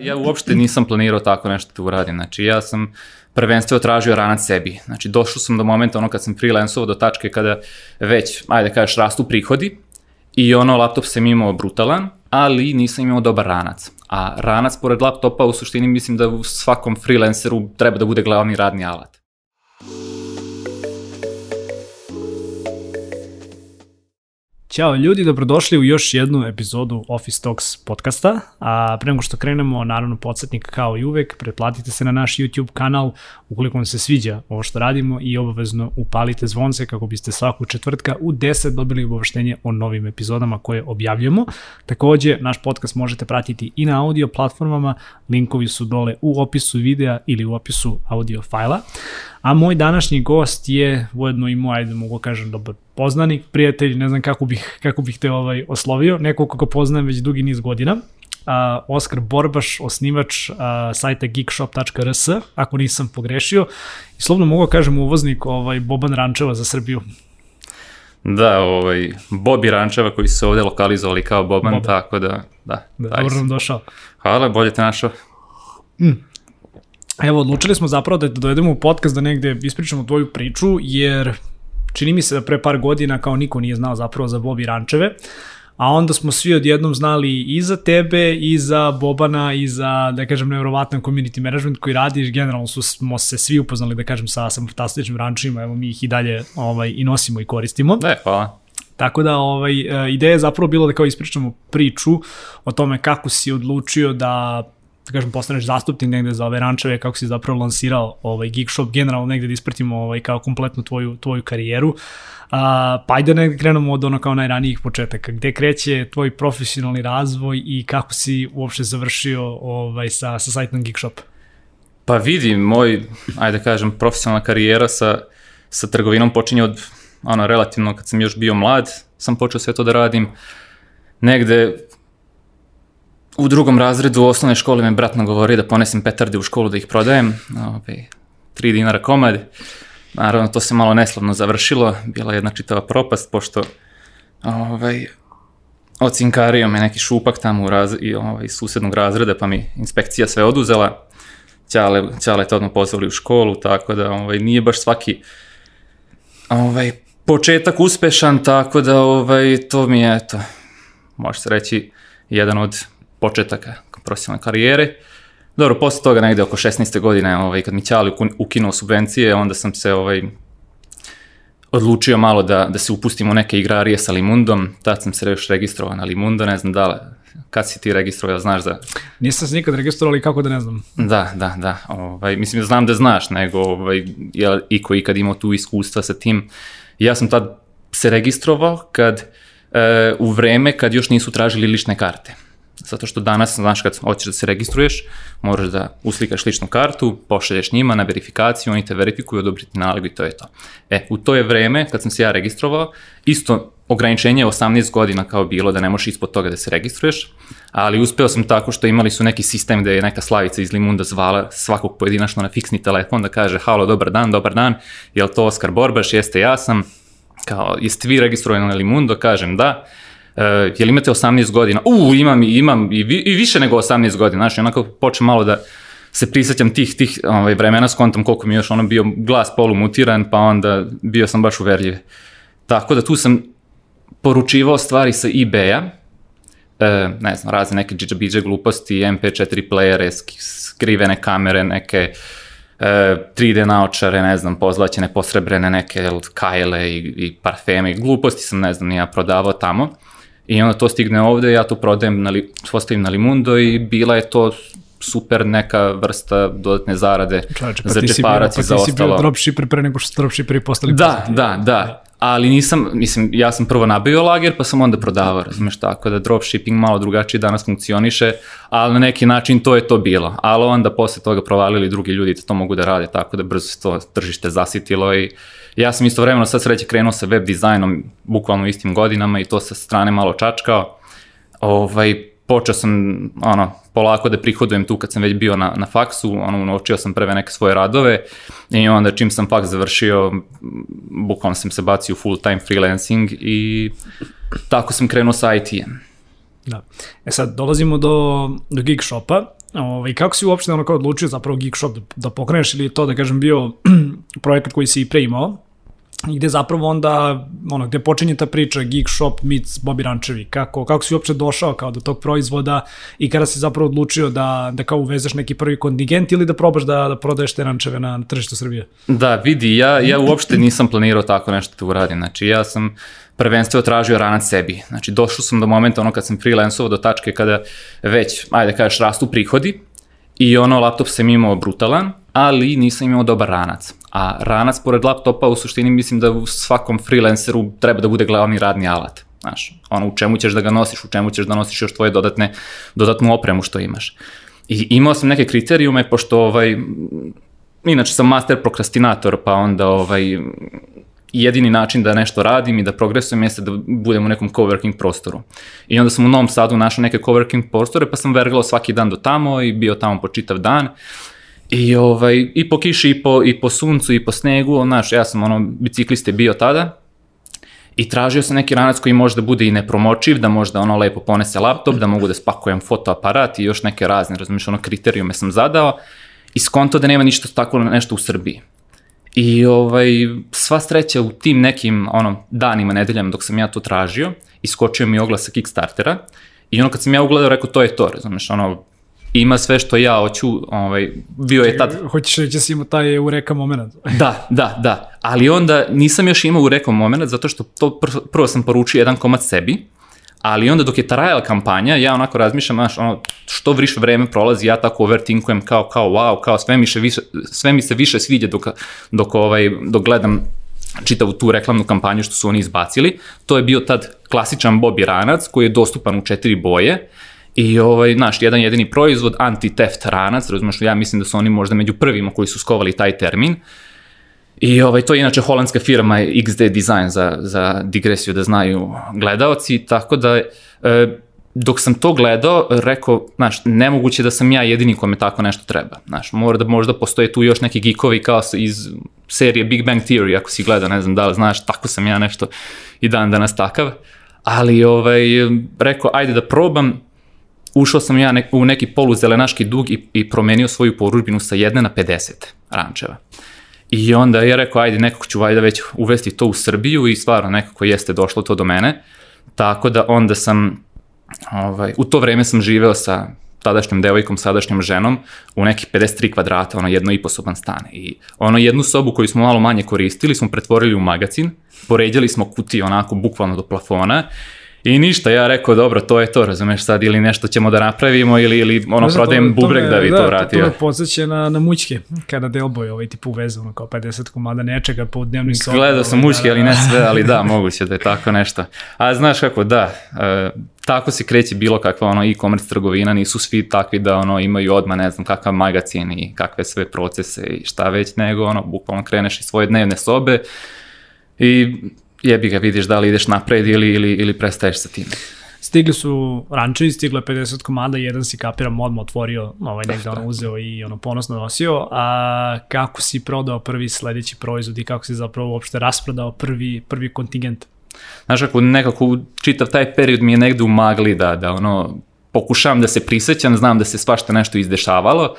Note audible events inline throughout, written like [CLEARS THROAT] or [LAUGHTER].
Ja uopšte nisam planirao tako nešto da uradim. Znači, ja sam prvenstveno tražio ranac sebi. Znači, došao sam do momenta ono kad sam freelancovao do tačke kada već, ajde kažeš, rastu prihodi i ono, laptop sam imao brutalan, ali nisam imao dobar ranac. A ranac pored laptopa u suštini mislim da u svakom freelanceru treba da bude glavni radni alat. Ćao ljudi, dobrodošli u još jednu epizodu Office Talks podcasta. A pre nego što krenemo, naravno podsjetnik kao i uvek, pretplatite se na naš YouTube kanal ukoliko vam se sviđa ovo što radimo i obavezno upalite zvonce kako biste svaku četvrtka u 10 dobili obaveštenje o novim epizodama koje objavljujemo. Takođe, naš podcast možete pratiti i na audio platformama, linkovi su dole u opisu videa ili u opisu audio fajla. A moj današnji gost je ujedno i moj, ajde mogu kažem, dobar poznanik, prijatelj, ne znam kako bih, kako bih te ovaj oslovio, neko koga poznajem već dugi niz godina. Uh, Oskar Borbaš, osnivač uh, sajta geekshop.rs, ako nisam pogrešio. I slovno mogu da kažem uvoznik ovaj, Boban Rančeva za Srbiju. Da, ovaj, Bobi Rančeva koji su se ovde lokalizovali kao Boban, Boban. tako da, da. da dobro nam došao. Hvala, bolje te našao. Mm. Evo, odlučili smo zapravo da te dovedemo u podcast da negde ispričamo tvoju priču, jer čini mi se da pre par godina kao niko nije znao zapravo za Bobi Rančeve, a onda smo svi odjednom znali i za tebe, i za Bobana, i za, da kažem, nevjerovatan community management koji radiš, generalno su, smo se svi upoznali, da kažem, sa, sa fantastičnim rančima, evo mi ih i dalje ovaj, i nosimo i koristimo. Da, hvala. Tako da ovaj, e, ideja je zapravo bila da kao ispričamo priču o tome kako si odlučio da da kažem, postaneš zastupnik negde za ove rančeve, kako si zapravo lansirao ovaj Geek Shop, generalno negde da ispratimo ovaj, kao kompletnu tvoju, tvoju karijeru. A, pa ajde negde krenemo od ono kao najranijih početaka. Gde kreće tvoj profesionalni razvoj i kako si uopšte završio ovaj, sa, sa sajtom Geek Shop? Pa vidi, moj, ajde da kažem, profesionalna karijera sa, sa trgovinom počinje od, ono, relativno, kad sam još bio mlad, sam počeo sve to da radim. Negde U drugom razredu u osnovne škole me brat nagovorio da ponesem petarde u školu da ih prodajem, ove, 3 dinara komad. Naravno, to se malo neslavno završilo, bila jedna čitava propast, pošto ovaj, ocinkario me neki šupak tamo u raz, i, ovaj, susednog razreda, pa mi inspekcija sve oduzela. Ćale, ćale to odmah pozvali u školu, tako da ovaj, nije baš svaki ovaj, početak uspešan, tako da ovaj, to mi je, eto, može se reći, jedan od početaka profesionalne karijere. Dobro, posle toga negde oko 16. godine, ovaj, kad mi Ćali ukinuo subvencije, onda sam se ovaj, odlučio malo da, da se upustim u neke igrarije sa Limundom, tad sam se još registrovao na Limundo, ne znam da li, kad si ti registrovao, znaš da... Nisam se nikad registrovao, ali kako da ne znam. Da, da, da, ovaj, mislim da znam da znaš, nego ovaj, ja, i koji kad imao tu iskustva sa tim, ja sam tad se registrovao kad, e, u vreme kad još nisu tražili lične karte. Zato što danas, znaš, kad hoćeš da se registruješ, moraš da uslikaš ličnu kartu, pošalješ njima na verifikaciju, oni te verifikuju, odobriti nalog i to je to. E, u to je vreme, kad sam se ja registrovao, isto ograničenje je 18 godina kao bilo, da ne možeš ispod toga da se registruješ, ali uspeo sam tako što imali su neki sistem gde je neka slavica iz Limunda zvala svakog pojedinačno na fiksni telefon da kaže halo, dobar dan, dobar dan, je li to Oskar Borbaš, jeste ja sam, kao, jeste vi registrovani na Limundo, kažem da, uh, jel imate 18 godina? U, imam, imam i, vi, i više nego 18 godina, znaš, onako počnem malo da se prisećam tih, tih ovaj, vremena, skontam koliko mi još ono bio glas polumutiran, pa onda bio sam baš uverljiv. Tako da tu sam poručivao stvari sa eBay-a, e, ne znam, razne neke džidžabidže gluposti, MP4 playere, skrivene kamere, neke e, 3D naočare, ne znam, pozlaćene, posrebrene neke kajle i, i parfeme, gluposti sam, ne znam, ja prodavao tamo. I onda to stigne ovde, ja to prodajem, na, li, postavim na Limundo i bila je to super neka vrsta dodatne zarade Čovječe, pa za džeparac i za ostalo. Pa ti si bio dropshipper pre nego što su dropshipperi postali Da, da, da. Ali nisam, mislim, ja sam prvo nabio lager, pa sam onda prodavao, razumeš, tako da dropshipping malo drugačije danas funkcioniše, ali na neki način to je to bilo. Ali onda posle toga provalili drugi ljudi da to mogu da rade, tako da brzo se to tržište zasitilo i uh, Ja sam istovremeno sad sreće krenuo sa web dizajnom bukvalno istim godinama i to sa strane malo čačkao. Ovaj, počeo sam ono, polako da prihodujem tu kad sam već bio na, na faksu, ono, naučio sam prve neke svoje radove i onda čim sam faks završio, bukvalno sam se bacio u full time freelancing i tako sam krenuo sa IT-em. Da. E sad, dolazimo do, do gig shopa ovaj, kako si uopšte ono kao odlučio zapravo Geek Shop da, da pokreneš ili to da kažem bio [CLEARS THROAT] projekat koji si i pre imao? I gde zapravo onda, ono, gde počinje ta priča Geek Shop meets Bobby Rančevi, kako, kako si uopšte došao kao do tog proizvoda i kada si zapravo odlučio da, da kao uvezeš neki prvi kontingent ili da probaš da, da prodaješ te rančeve na tržištu Srbije? Da, vidi, ja, ja uopšte nisam planirao tako nešto da uradim, znači ja sam prvenstveno tražio ranac sebi, znači došao sam do momenta ono kad sam freelancovao do tačke kada već, ajde da kažeš, rastu prihodi i ono laptop sam imao brutalan, ali nisam imao dobar ranac. A ranac pored laptopa u suštini mislim da u svakom freelanceru treba da bude glavni radni alat. Znaš, ono u čemu ćeš da ga nosiš, u čemu ćeš da nosiš još tvoje dodatne, dodatnu opremu što imaš. I imao sam neke kriterijume, pošto ovaj, inače sam master prokrastinator, pa onda ovaj, jedini način da nešto radim i da progresujem jeste da budem u nekom coworking prostoru. I onda sam u Novom Sadu našao neke coworking prostore, pa sam verglao svaki dan do tamo i bio tamo po čitav dan. I, ovaj, i po kiši, i po, i po suncu, i po snegu, znaš, ja sam ono, bicikliste bio tada, i tražio sam neki ranac koji može da bude i nepromočiv, da možda ono lepo ponese laptop, da mogu da spakujem fotoaparat i još neke razne, razumiješ, ono kriterijume sam zadao i skonto da nema ništa tako nešto u Srbiji. I ovaj, sva sreća u tim nekim ono, danima, nedeljama dok sam ja to tražio, iskočio mi oglas sa Kickstartera i ono kad sam ja ugledao rekao to je to, razumeš, ono, ima sve što ja hoću, ovaj, bio je tad... Hoćeš reći da si imao taj Eureka moment. [LAUGHS] da, da, da, ali onda nisam još imao Eureka moment zato što to pr prvo sam poručio jedan komad sebi, ali onda dok je trajala kampanja, ja onako razmišljam, znaš, ono, što više vreme prolazi, ja tako overtinkujem kao, kao, wow, kao, sve mi, više, sve mi se više sviđa dok, dok, ovaj, dok gledam čitavu tu reklamnu kampanju što su oni izbacili. To je bio tad klasičan Bobby ranac koji je dostupan u četiri boje I ovaj, znaš, jedan jedini proizvod, anti-theft ranac, razumeš, ja mislim da su oni možda među prvima koji su skovali taj termin. I ovaj, to je inače holandska firma XD Design za, za digresiju da znaju gledaoci, tako da e, dok sam to gledao, rekao, znaš, nemoguće da sam ja jedini kome tako nešto treba. Znaš, mora da možda postoje tu još neki geekovi kao iz serije Big Bang Theory, ako si gleda, ne znam da li znaš, tako sam ja nešto i dan danas takav. Ali, ovaj, rekao, ajde da probam, ušao sam ja u neki poluzelenaški dug i, i promenio svoju poručbinu sa jedne na 50 rančeva. I onda je rekao, ajde, nekako ću vajda već uvesti to u Srbiju i stvarno nekako jeste došlo to do mene. Tako da onda sam, ovaj, u to vreme sam živeo sa tadašnjom devojkom, sadašnjom ženom u nekih 53 kvadrata, ono jedno i posoban stan. I ono jednu sobu koju smo malo manje koristili smo pretvorili u magazin, poređali smo kutije onako bukvalno do plafona I ništa, ja rekao, dobro, to je to, razumeš sad, ili nešto ćemo da napravimo, ili, ili ono, Znaš, prodajem to, bubreg da bi da, to vratio. To, to me podsjeća na, na mućke, kada Delboy ovaj tip uveze, ono, kao 50 komada nečega po dnevnim sobom. Gledao sam ovaj, mućke, da, ali ne da. sve, ali da, [LAUGHS] moguće da je tako nešto. A znaš kako, da, uh, tako se kreće bilo kakva ono e-commerce trgovina, nisu svi takvi da ono imaju odmah ne znam kakav magazin i kakve sve procese i šta već, nego ono bukvalno kreneš iz svoje dnevne sobe i jebi ga vidiš da li ideš napred ili, ili, ili prestaješ sa tim. Stigli su rančevi, stiglo je 50 komada, jedan si kapiram odmah otvorio, ovaj negde ono uzeo i ono ponosno nosio, a kako si prodao prvi sledeći proizvod i kako si zapravo uopšte rasprodao prvi, prvi kontingent? Znaš, ako nekako čitav taj period mi je negde u magli da, da ono, pokušavam da se prisećam, znam da se svašta nešto izdešavalo,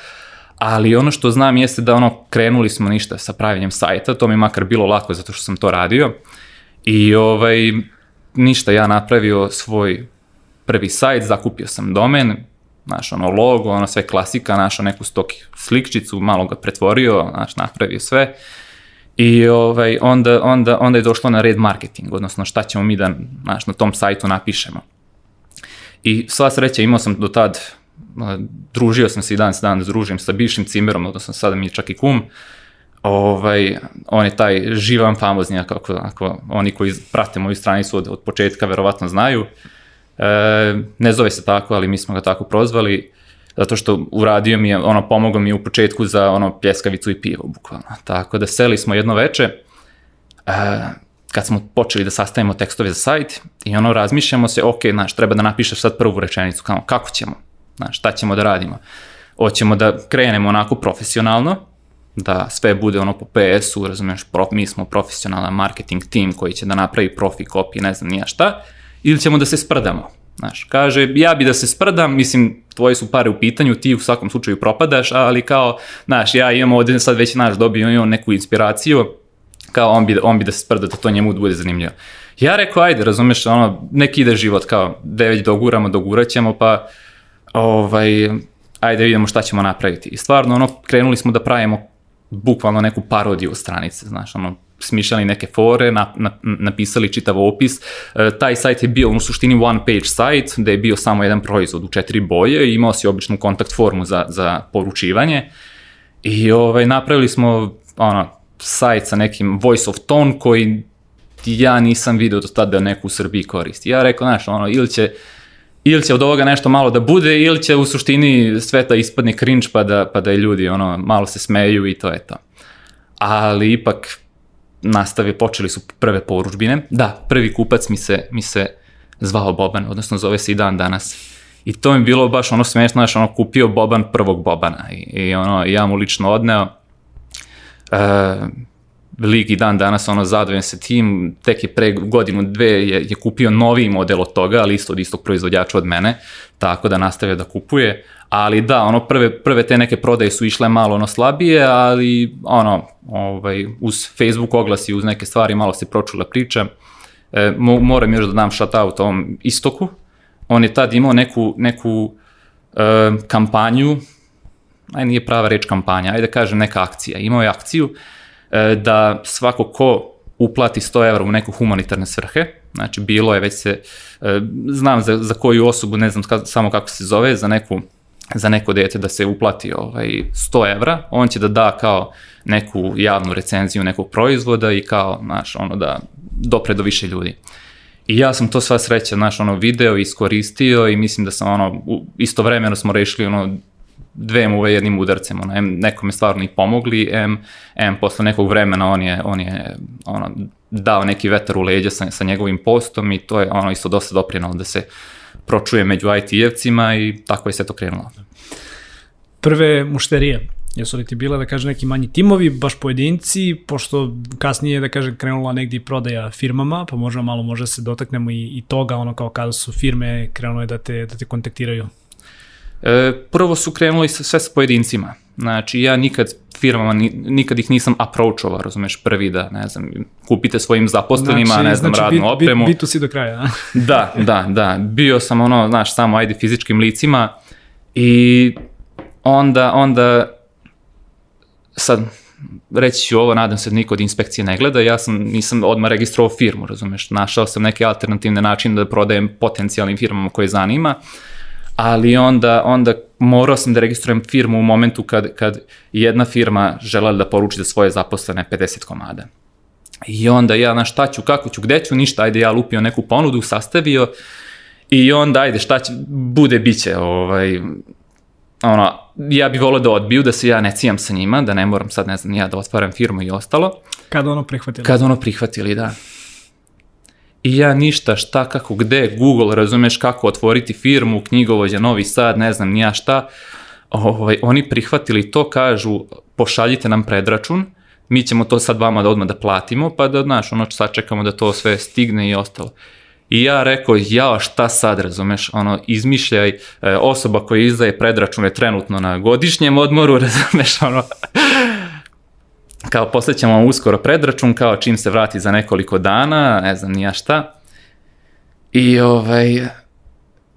ali ono što znam jeste da ono, krenuli smo ništa sa pravljenjem sajta, to mi makar bilo lako zato što sam to radio, I ovaj, ništa, ja napravio svoj prvi sajt, zakupio sam domen, znaš, ono logo, ono sve klasika, našao neku stoki slikčicu, malo ga pretvorio, znaš, napravio sve. I ovaj, onda, onda, onda je došlo na red marketing, odnosno šta ćemo mi da znaš, na tom sajtu napišemo. I sva sreća imao sam do tad, družio sam se i dan s dan da družim sa bivšim cimerom, odnosno sada mi je čak i kum, ovaj, on je taj živan famozni, kako, ako oni koji prate moju stranicu od, od početka verovatno znaju. E, ne zove se tako, ali mi smo ga tako prozvali, zato što uradio mi je, ono, pomogao mi je u početku za ono pljeskavicu i pivo, bukvalno. Tako da seli smo jedno veče, e, kad smo počeli da sastavimo tekstove za sajt i ono razmišljamo se, ok, znaš, treba da napišeš sad prvu rečenicu, kao, kako ćemo, znaš, šta ćemo da radimo. Hoćemo da krenemo onako profesionalno, da sve bude ono po PS-u, razumeš, pro, mi smo profesionalan marketing tim koji će da napravi profi copy, ne znam nija šta, ili ćemo da se sprdamo. Znaš, kaže, ja bi da se sprdam, mislim, tvoje su pare u pitanju, ti u svakom slučaju propadaš, ali kao, znaš, ja imam ovde sad već, znaš, dobio imam neku inspiraciju, kao on bi, on bi da se sprda, da to njemu bude zanimljivo. Ja rekao, ajde, razumeš, ono, neki ide život, kao, već doguramo, dogurat ćemo, pa, ovaj, ajde vidimo šta ćemo napraviti. I stvarno, ono, krenuli smo da pravimo bukvalno neku parodiju stranice, znaš, ono, smišljali neke fore, na, na, napisali čitav opis. E, taj sajt je bio u suštini one page sajt, gde je bio samo jedan proizvod u četiri boje i imao si običnu kontakt formu za, za poručivanje. I ovaj, napravili smo ono, sajt sa nekim voice of tone koji ja nisam video do tada da neko u Srbiji koristi. Ja rekao, znaš, ono, ili će ili će od ovoga nešto malo da bude, ili će u suštini sve ta ispadne cringe pa da, pa da je ljudi ono, malo se smeju i to je to. Ali ipak nastave, počeli su prve poručbine. Da, prvi kupac mi se, mi se zvao Boban, odnosno zove se i dan danas. I to mi bilo baš ono smešno, znaš, ono kupio Boban prvog Bobana i, i ono, ja mu lično odneo. E, lig i dan danas ono zadovoljan se tim, tek je pre godinu, dve je, je kupio novi model od toga, ali isto od istog proizvođača od mene, tako da nastavio da kupuje, ali da, ono prve, prve te neke prodaje su išle malo ono slabije, ali ono, ovaj, uz Facebook oglasi, uz neke stvari malo se pročula priča, e, moram još da dam shoutout ovom istoku, on je tad imao neku, neku e, kampanju, aj nije prava reč kampanja, ajde da kažem neka akcija, imao je akciju, da svako ko uplati 100 evra u neku humanitarne svrhe, znači bilo je već se, e, znam za, za koju osobu, ne znam samo kako se zove, za neku za neko dete da se uplati ovaj 100 evra, on će da da kao neku javnu recenziju nekog proizvoda i kao, znaš, ono da dopre do više ljudi. I ja sam to sva sreća, znaš, ono, video iskoristio i mislim da sam, ono, istovremeno smo rešili, ono, dve muve jednim udarcem, ono, em nekome stvarno i pomogli, em, em posle nekog vremena on je, on je ono, dao neki vetar u leđa sa, sa njegovim postom i to je ono isto dosta doprinalo da se pročuje među IT-evcima i tako je sve to krenulo. Prve mušterije, jesu li ti bile, da kaže, neki manji timovi, baš pojedinci, pošto kasnije, da kaže, krenula negdje prodaja firmama, pa možda malo može se dotaknemo i, i toga, ono kao kada su firme krenule da te, da te kontaktiraju. E, prvo su krenuli sve sa pojedincima. Znači, ja nikad firmama, nikad ih nisam approachovao, razumeš, prvi da, ne znam, kupite svojim zaposlenima, znači, ne znam, znači, radnu bit, opremu. Bit, bitu si do kraja, a? [LAUGHS] da, da, da. Bio sam ono, znaš, samo ajde fizičkim licima i onda, onda, sad, reći ću ovo, nadam se da niko od inspekcije ne gleda, ja sam, nisam odmah registrovao firmu, razumeš, našao sam neke alternativne načine da prodajem potencijalnim firmama koje zanima, ali onda, onda morao sam da registrujem firmu u momentu kad, kad jedna firma želela da poruči za svoje zaposlene 50 komada. I onda ja, na šta ću, kako ću, gde ću, ništa, ajde ja lupio neku ponudu, sastavio i onda ajde šta će, bude, biće, ovaj, ono, ja bih volio da odbiju, da se ja ne cijam sa njima, da ne moram sad, ne znam, ja da otvaram firmu i ostalo. Kad ono prihvatili. Kad ono prihvatili, da i ja ništa, šta, kako, gde, Google, razumeš kako otvoriti firmu, knjigovođa, Novi Sad, ne znam nija šta, ovaj, oni prihvatili to, kažu, pošaljite nam predračun, mi ćemo to sad vama da odmah da platimo, pa da, znaš, ono, sad čekamo da to sve stigne i ostalo. I ja rekao, ja šta sad, razumeš, ono, izmišljaj, e, osoba koja izdaje predračune trenutno na godišnjem odmoru, [LAUGHS] razumeš, ono, kao poslećemo vam uskoro predračun, kao čim se vrati za nekoliko dana, ne znam nija šta. I ovaj,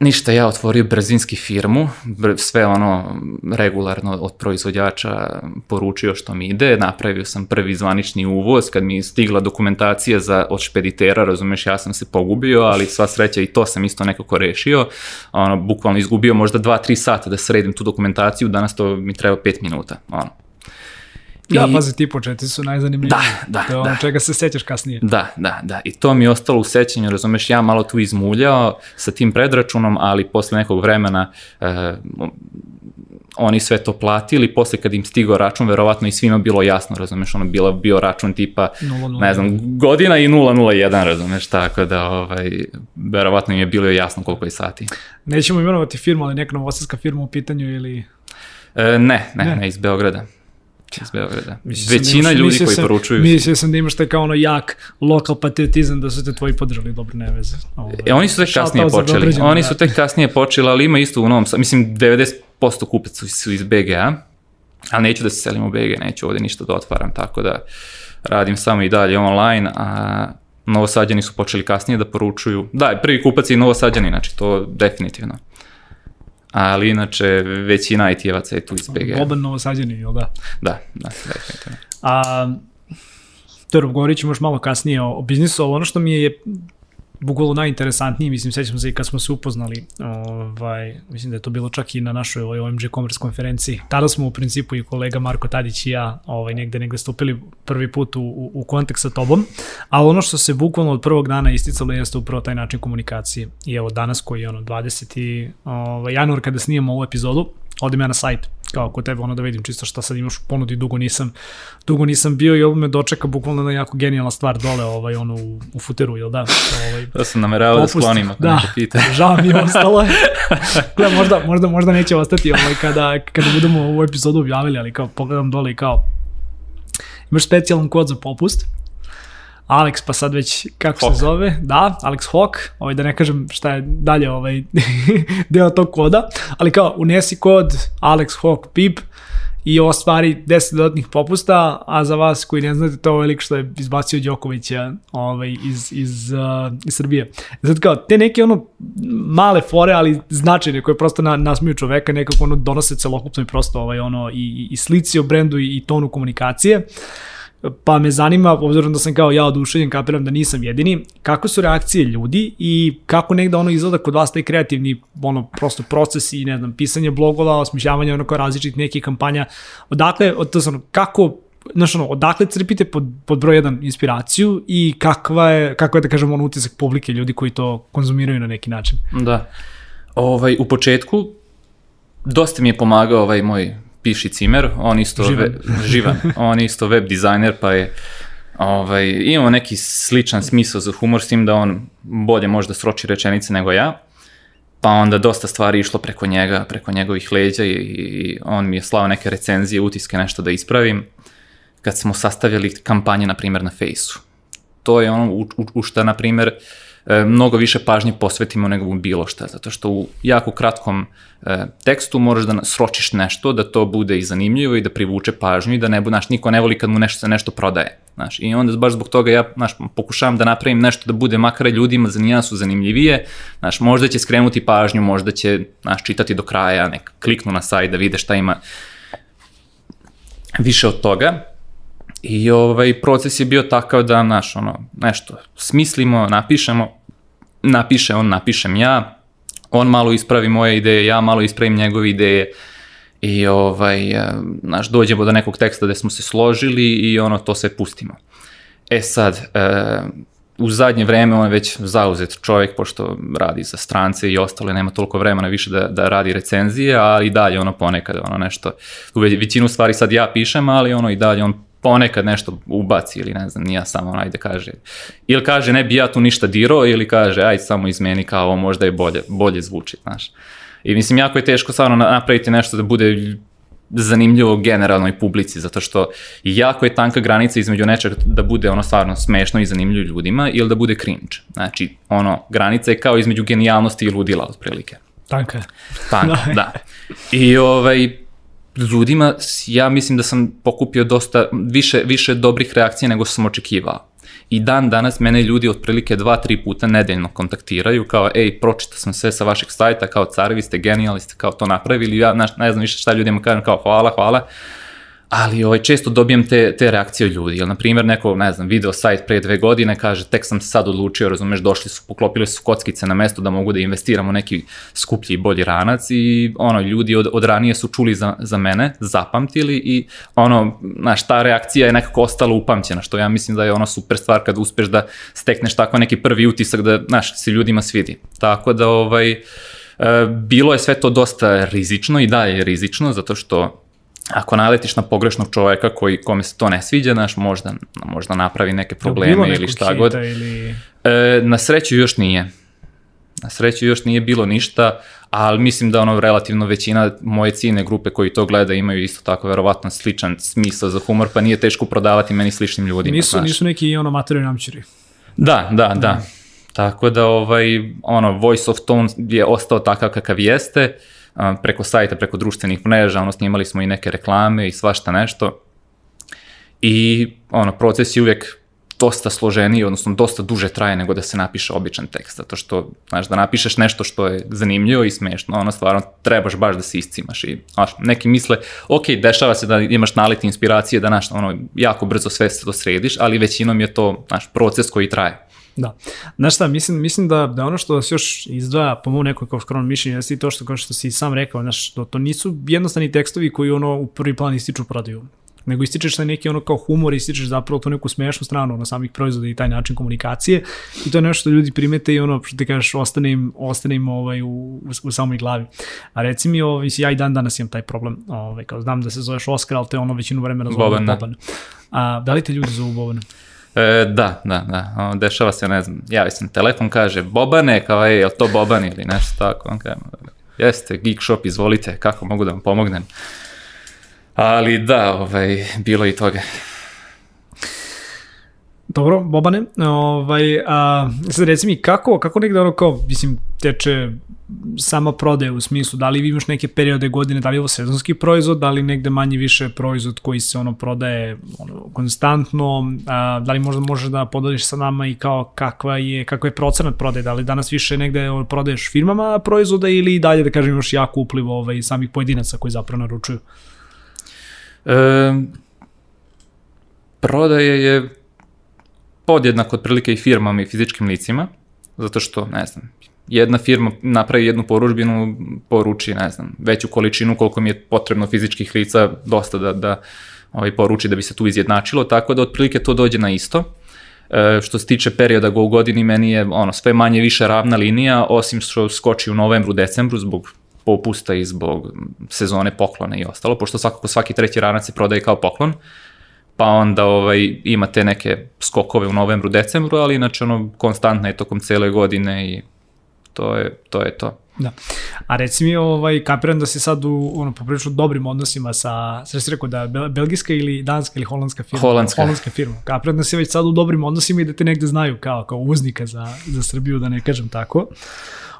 ništa, ja otvorio brzinski firmu, sve ono regularno od proizvođača poručio što mi ide, napravio sam prvi zvanični uvoz, kad mi stigla dokumentacija za, od špeditera, razumeš, ja sam se pogubio, ali sva sreća i to sam isto nekako rešio, ono, bukvalno izgubio možda 2-3 sata da sredim tu dokumentaciju, danas to mi treba 5 minuta, ono Ja, I... pazi, ti početi su najzanimljiviji. Da, da, To je ono da. čega se sećaš kasnije. Da, da, da. I to mi je ostalo u sećanju, razumeš, ja malo tu izmuljao sa tim predračunom, ali posle nekog vremena eh, oni sve to platili, posle kad im stigao račun, verovatno i svima bilo jasno, razumeš, ono bilo, bio račun tipa, 0, ne znam, godina i 001, razumeš, tako da, ovaj, verovatno im je bilo jasno koliko je sati. Nećemo imenovati firmu, ali neka novosadska firma u pitanju ili... E, ne, ne, ne, ne, iz Beograda. Iz Beograda. Mislio da Većina imaš- ljudi koji sam- poručuju. Mislio sam da imaš taj kao ono jak lokal patriotizam da su te tvoji podržali dobro ne veze. Ovaj, E, oni su tek kasnije počeli. Oni su tek kasnije počeli, ali ima isto u Novom Sadu. Mislim, 90% kupaca su iz BGA, ali neću da se selim u BG, neću ovde ništa da otvaram, tako da radim samo i dalje online, a Novosađani su počeli kasnije da poručuju. Da, prvi kupac je i Novosađani, znači to definitivno. Ali inače, većina IT-evaca je tu iz BGA. Boban Novosađanin, jel da? Da, da, definitivno. A, dobro, govorit ćemo još malo kasnije o, o biznisu, ali ono što mi je bukvalno najinteresantnije, mislim, sećam se i kad smo se upoznali, ovaj, mislim da je to bilo čak i na našoj ovoj OMG Commerce konferenciji. Tada smo u principu i kolega Marko Tadić i ja ovaj, negde, negde stupili prvi put u, u, u kontakt sa tobom, ali ono što se bukvalno od prvog dana isticalo jeste upravo taj način komunikacije. I evo danas koji je ono 20. Ovaj, januar kada snimamo ovu epizodu, odem ja na sajt kao kod tebe ono da vidim čisto šta sad imaš u ponudi, dugo nisam dugo nisam bio i ovo me dočeka bukvalno na jako genijalna stvar dole ovaj, ono u, u futeru, jel da? Ovaj, To sam nameravao da sklonim, ako da, neko pita. [LAUGHS] žao mi je ostalo je. [LAUGHS] Gle, možda, možda, možda neće ostati ovaj, kada, kada budemo ovu epizodu objavili, ali kao pogledam dole i kao imaš specijalan kod za popust. Alex, pa sad već kako Hawk. se zove, da, Alex Hawk, ovaj, da ne kažem šta je dalje ovaj, [LAUGHS] deo tog koda, ali kao unesi kod Alex Hawk PIP i ostvari 10 dodatnih popusta, a za vas koji ne znate, to je ovaj lik što je izbacio Đokovića ovaj, iz, iz, uh, iz Srbije. Zato kao, te neke ono male fore, ali značajne, koje prosto na, nasmiju čoveka, nekako ono donose celokupno i prosto ovaj, ono, i, i slici o brendu i, i tonu komunikacije. Pa me zanima, obzirom da sam kao ja oduševljen, kapiram da nisam jedini, kako su reakcije ljudi i kako negde ono izgleda kod vas taj kreativni ono prosto proces i ne znam, pisanje blogova, osmišljavanje onako različitih nekih kampanja. Odakle, od, to sam, kako znaš ono, odakle crpite pod, pod broj jedan inspiraciju i kakva je, kako je da kažem ono utisak publike ljudi koji to konzumiraju na neki način. Da. Ovaj, u početku dosta mi je pomagao ovaj moj piši cimer, on isto Živan. Ve, živan, on isto web dizajner, pa je ovaj, imao neki sličan smisao za humor s tim da on bolje možda sroči rečenice nego ja. Pa onda dosta stvari išlo preko njega, preko njegovih leđa i, i on mi je slao neke recenzije, utiske, nešto da ispravim. Kad smo sastavljali kampanje, na primjer, na Fejsu. To je ono u, u, u šta, na primjer, e, mnogo više pažnje posvetimo nego bilo šta, zato što u jako kratkom e, tekstu moraš da sročiš nešto, da to bude i zanimljivo i da privuče pažnju i da ne znaš, niko ne voli kad mu nešto se nešto prodaje, znaš, i onda baš zbog toga ja, znaš, pokušavam da napravim nešto da bude makar ljudima za nijansu zanimljivije, znaš, možda će skrenuti pažnju, možda će, znaš, čitati do kraja, nek kliknu na sajt da vide šta ima više od toga, I ovaj proces je bio takav da, znaš, ono, nešto smislimo, napišemo, napiše on, napišem ja, on malo ispravi moje ideje, ja malo ispravim njegove ideje i ovaj, eh, znaš, dođemo do nekog teksta gde smo se složili i ono, to sve pustimo. E sad, e, u zadnje vreme on je već zauzet čovjek, pošto radi za strance i ostalo, nema toliko vremena više da, da radi recenzije, ali i dalje ono ponekad ono nešto, u ve- većinu stvari sad ja pišem, ali ono i dalje on ponekad nešto ubaci ili ne znam, nije samo onaj da kaže. Ili kaže ne bi ja tu ništa dirao ili kaže aj samo izmeni kao ovo možda je bolje, bolje zvuči, znaš. I mislim jako je teško stvarno na- napraviti nešto da bude zanimljivo generalnoj publici, zato što jako je tanka granica između nečeg da bude ono stvarno smešno i zanimljivo ljudima ili da bude cringe. Znači, ono, granica je kao između genijalnosti i ludila, otprilike. Tanka je. Tanka, [LAUGHS] da. I ovaj, ljudima, ja mislim da sam pokupio dosta, više, više dobrih reakcija nego što sam očekivao. I dan danas mene ljudi otprilike dva, tri puta nedeljno kontaktiraju kao, ej, pročitao sam sve sa vašeg sajta, kao carevi ste genijali, ste kao to napravili, ja ne znam više šta ljudima kažem, kao hvala, hvala, ali ovaj, često dobijem te, te reakcije od ljudi. Jel, na primjer, neko, ne znam, video sajt pre dve godine, kaže, tek sam se sad odlučio, razumeš, došli su, poklopili su kockice na mesto da mogu da investiramo neki skuplji i bolji ranac i ono, ljudi od, od ranije su čuli za, za mene, zapamtili i ono, znaš, ta reakcija je nekako ostala upamćena, što ja mislim da je ono super stvar kad uspeš da stekneš tako neki prvi utisak da, znaš, se ljudima svidi. Tako da, ovaj, e, bilo je sve to dosta rizično i da je rizično, zato što ako naletiš na pogrešnog čoveka koji, kome se to ne sviđa, znaš, možda, možda napravi neke probleme ili šta god. Ili... E, na sreću još nije. Na sreću još nije bilo ništa, ali mislim da ono relativno većina moje ciljne grupe koji to gleda imaju isto tako verovatno sličan smisao za humor, pa nije teško prodavati meni sličnim ljudima. Nisu, znaš. nisu neki ono materijalni namćuri. Da, da, da. Tako da, ovaj, ono, voice of tone je ostao takav kakav jeste, a, preko sajta, preko društvenih mreža, ono, snimali smo i neke reklame i svašta nešto. I, ono, proces je uvijek dosta složeniji, odnosno dosta duže traje nego da se napiše običan tekst, zato što, znaš, da napišeš nešto što je zanimljivo i smešno, ono, stvarno, trebaš baš da se iscimaš i, znaš, neki misle, ok, dešava se da imaš naleti inspiracije, da, znaš, ono, jako brzo sve se to središ, ali većinom je to, znaš, proces koji traje. Da. Znaš šta, mislim, mislim da, da ono što vas još izdvaja po mom nekoj kao skromnom mišljenju jeste i to što, kao što si sam rekao, znaš, to, to nisu jednostavni tekstovi koji ono u prvi plan ističu prodaju nego ističeš na neki ono kao humor, ističeš zapravo tu neku smešnu stranu na samih proizvoda i taj način komunikacije i to je nešto što ljudi primete i ono što ti kažeš ostane im, ostane im ovaj, u, u, u samoj glavi. A reci mi, ovaj, ja i dan danas imam taj problem, ovaj, kao znam da se zoveš Oskar, ali te ono većinu vremena zove Boban, da. Boban. A, da li te ljudi zovu Boban? E, da, da, da. Dešava se, ne znam, javi na telefon, kaže, Bobane, kao, je li to Boban ili nešto tako? On kaže, jeste, Geek Shop, izvolite, kako mogu da vam pomognem? Ali da, ovaj, bilo i toga. Dobro, Bobane, ovaj, a, sad reci mi, kako, kako negde ono kao, mislim, teče sama prodaja u smislu, da li imaš neke periode godine, da li je ovo sezonski proizvod, da li negde manje više proizvod koji se ono prodaje ono, konstantno, a, da li možda možeš da podeliš sa nama i kao kakva je, kakva je procenat prodaje, da li danas više negde ono, prodaješ firmama proizvoda ili dalje da kažem imaš jako upliv ovaj, samih pojedinaca koji zapravo naručuju? E, prodaje je podjednako otprilike i firmama i fizičkim licima, zato što, ne znam, jedna firma napravi jednu poručbinu, poruči, ne znam, veću količinu koliko mi je potrebno fizičkih lica, dosta da, da ovaj, poruči da bi se tu izjednačilo, tako da otprilike to dođe na isto. E, što se tiče perioda go godini, meni je ono, sve manje više ravna linija, osim što skoči u novembru, decembru zbog popusta i zbog sezone poklona i ostalo, pošto svakako svaki treći ranac se prodaje kao poklon, pa onda ovaj, imate neke skokove u novembru, decembru, ali inače ono konstantno je tokom cele godine i to je to. Je to. Da. A reci mi, ovaj, kapiram da si sad u ono, poprilično dobrim odnosima sa, sve si rekao da je belgijska ili danska ili holandska firma? Holandska. Holandska firma. Kapiram da si već sad u dobrim odnosima i da te negde znaju kao, kao uznika za, za Srbiju, da ne kažem tako.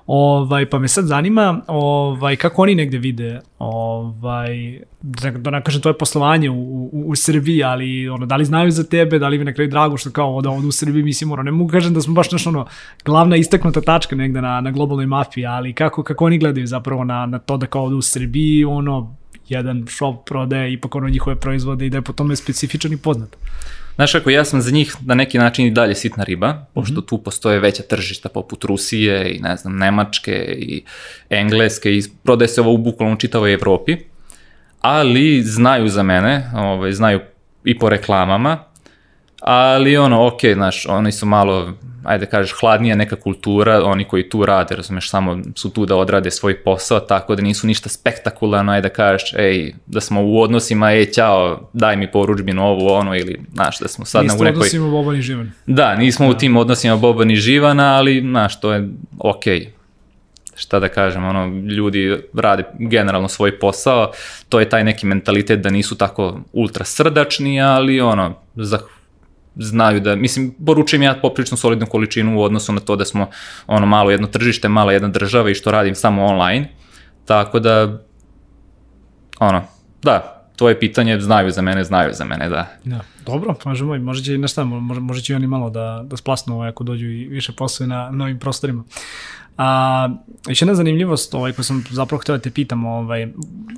Ovaj, pa me sad zanima ovaj, kako oni negde vide ovaj, da, da ne kažem tvoje poslovanje u, u, u Srbiji, ali ono, da li znaju za tebe, da li mi na kraju drago što kao da ovde u Srbiji mislim, ono, ne mogu kažem da smo baš naš ono, glavna istaknuta tačka negde na, na globalnoj mafiji, ali kako, kako oni gledaju zapravo na, na to da kao ovde u Srbiji ono, jedan shop prodaje ipak ono njihove proizvode i da je po tome specifičan i poznat. Znaš kako, ja sam za njih na neki način i dalje sitna riba, pošto mm -hmm. tu postoje veća tržišta poput Rusije i ne znam, Nemačke i Engleske i prodaje se ovo u bukvalno čitavoj Evropi, ali znaju za mene, ovaj, znaju i po reklamama, ali ono, ok, znaš, oni su malo ajde da kažeš, hladnija neka kultura, oni koji tu rade, razumeš, samo su tu da odrade svoj posao, tako da nisu ništa spektakularno, ajde da kažeš, ej, da smo u odnosima, ej, ćao, daj mi poručbinu ovo, ono, ili, znaš, da smo sad Niste na u nekoj... Niste odnosima Boban i Živan. Da, nismo da. u tim odnosima Boban i Živana, ali, znaš, to je okej. Okay šta da kažem, ono, ljudi rade generalno svoj posao, to je taj neki mentalitet da nisu tako ultra srdačni, ali ono, zah, znaju da, mislim, poručujem ja poprično solidnu količinu u odnosu na to da smo ono malo jedno tržište, mala jedna država i što radim samo online, tako da, ono, da, to je pitanje, znaju za mene, znaju za mene, da. Da, dobro, možemo, može će, na šta, može će i oni malo da, da splasnu ovaj, ako dođu i više poslove na novim prostorima. A, još jedna zanimljivost ovaj, koju sam zapravo htio da te pitam, ovaj,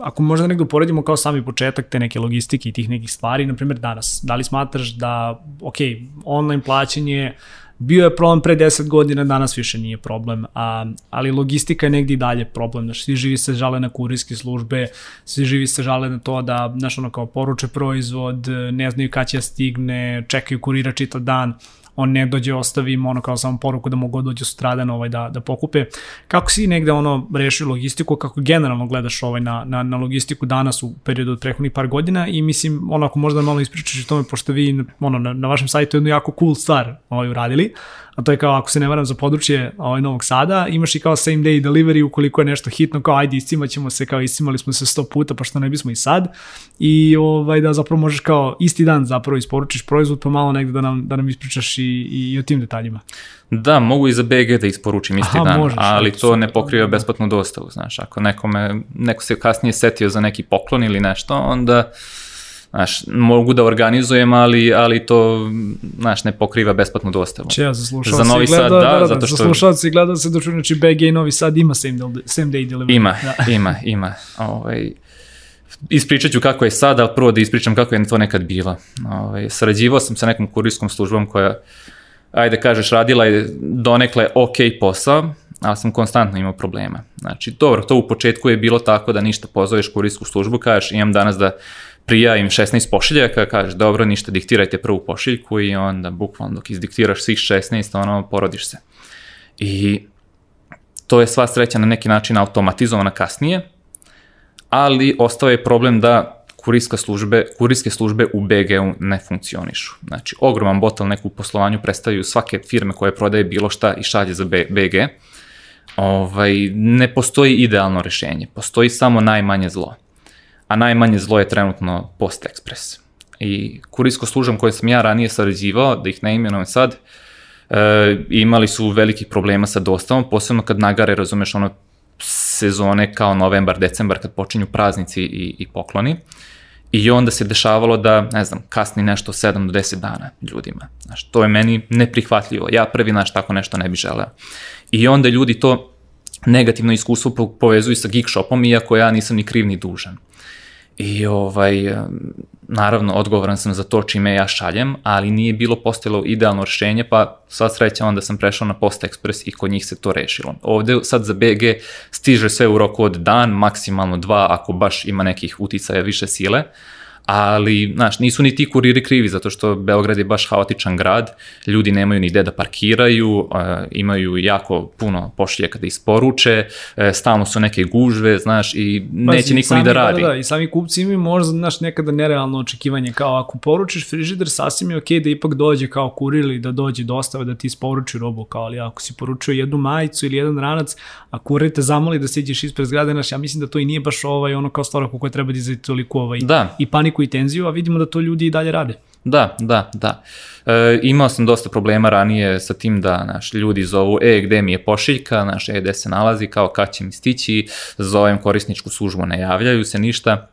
ako možda negdje uporedimo kao sami početak te neke logistike i tih nekih stvari, na primjer danas, da li smatraš da, ok, online plaćanje bio je problem pre 10 godina, danas više nije problem, a, ali logistika je negdje i dalje problem, znaš, svi živi se žale na kurijske službe, svi živi se žale na to da, znaš, ono kao poruče proizvod, ne znaju kada će da stigne, čekaju kurira čitav dan, on ne dođe, ostavi ono kao samo poruku da mogu dođe sutradan ovaj, da, da pokupe. Kako si negde ono rešio logistiku, kako generalno gledaš ovaj na, na, na logistiku danas u periodu od prethodnih par godina i mislim, onako možda malo ispričaš o tome, pošto vi ono, na, na vašem sajtu jednu jako cool stvar ovaj, uradili, a to je kao ako se ne varam za područje ovaj, Novog Sada, imaš i kao same day delivery ukoliko je nešto hitno, kao ajde iscimat ćemo se, kao iscimali smo se sto puta, pa što ne bismo i sad, i ovaj, da zapravo možeš kao isti dan zapravo isporučiš proizvod, pa malo negde da nam, da nam ispričaš i, i, i o tim detaljima. Da, mogu i za BG da isporučim isti Aha, dan, možeš, ali to ne pokriva besplatnu dostavu, znaš, ako nekome, neko se kasnije setio za neki poklon ili nešto, onda Znaš, mogu da organizujem, ali, ali to, znaš, ne pokriva besplatnu dostavu. Če ja, za slušalci za Novi gleda, Sad, da, da, da, zato što... Za slušalci gleda se da znači BG i Novi Sad ima same, day, same day delivery. Ima, da. ima, ima. Ovaj, ispričat ću kako je sad, ali prvo da ispričam kako je to nekad bilo. Ovaj, sarađivao sam sa nekom kurijskom službom koja, ajde kažeš, radila je donekle ok posao, ali sam konstantno imao problema. Znači, dobro, to u početku je bilo tako da ništa pozoveš kurijsku službu, kažeš imam danas da prijavim 16 pošiljaka, kažeš dobro, ništa, diktirajte prvu pošiljku i onda bukvalno dok izdiktiraš svih 16, ono, porodiš se. I to je sva sreća na neki način automatizovana kasnije, ali ostao je problem da kurijska službe, kurijske službe u BG-u ne funkcionišu. Znači, ogroman bottleneck u poslovanju predstavljaju svake firme koje prodaje bilo šta i šalje za BG. Ovaj, ne postoji idealno rešenje, postoji samo najmanje zlo a najmanje zlo je trenutno Post Express. I kurijsko služam koje sam ja ranije sarađivao, da ih ne imenujem sad, e, imali su velikih problema sa dostavom, posebno kad nagare, razumeš, ono sezone kao novembar, decembar, kad počinju praznici i, i pokloni. I onda se dešavalo da, ne znam, kasni nešto 7 do 10 dana ljudima. Znaš, to je meni neprihvatljivo. Ja prvi, znaš, tako nešto ne bi želeo. I onda ljudi to negativno iskustvo povezuju sa Geek Shopom, iako ja nisam ni kriv ni dužan. I ovaj, naravno, odgovoran sam za to čime ja šaljem, ali nije bilo postojalo idealno rešenje, pa sva sreća onda sam prešao na Post Express i kod njih se to rešilo. Ovde sad za BG stiže sve u roku od dan, maksimalno dva, ako baš ima nekih uticaja više sile, ali, znaš, nisu ni ti kuriri krivi, zato što Beograd je baš haotičan grad, ljudi nemaju ni gde da parkiraju, imaju jako puno pošiljaka da isporuče, uh, stalno su neke gužve, znaš, i pa, neće niko ni da, radi. Da, da, i sami kupci imaju možda, znaš, nekada nerealno očekivanje, kao ako poručiš frižider, sasvim je okej okay da ipak dođe kao kurir ili da dođe dostava da ti isporuči robu, kao ali ako si poručio jednu majicu ili jedan ranac, a kurir te zamoli da siđeš ispred zgrade, znaš, ja mislim da to i nije baš ovaj, ono kao stvar koja treba da izati toliko ovaj, da. i paniku paniku i tenziju, a vidimo da to ljudi i dalje rade. Da, da, da. E, imao sam dosta problema ranije sa tim da naš, ljudi zovu, e, gde mi je pošiljka, naš, e, gde se nalazi, kao kad će mi stići, zovem korisničku službu, ne javljaju se ništa.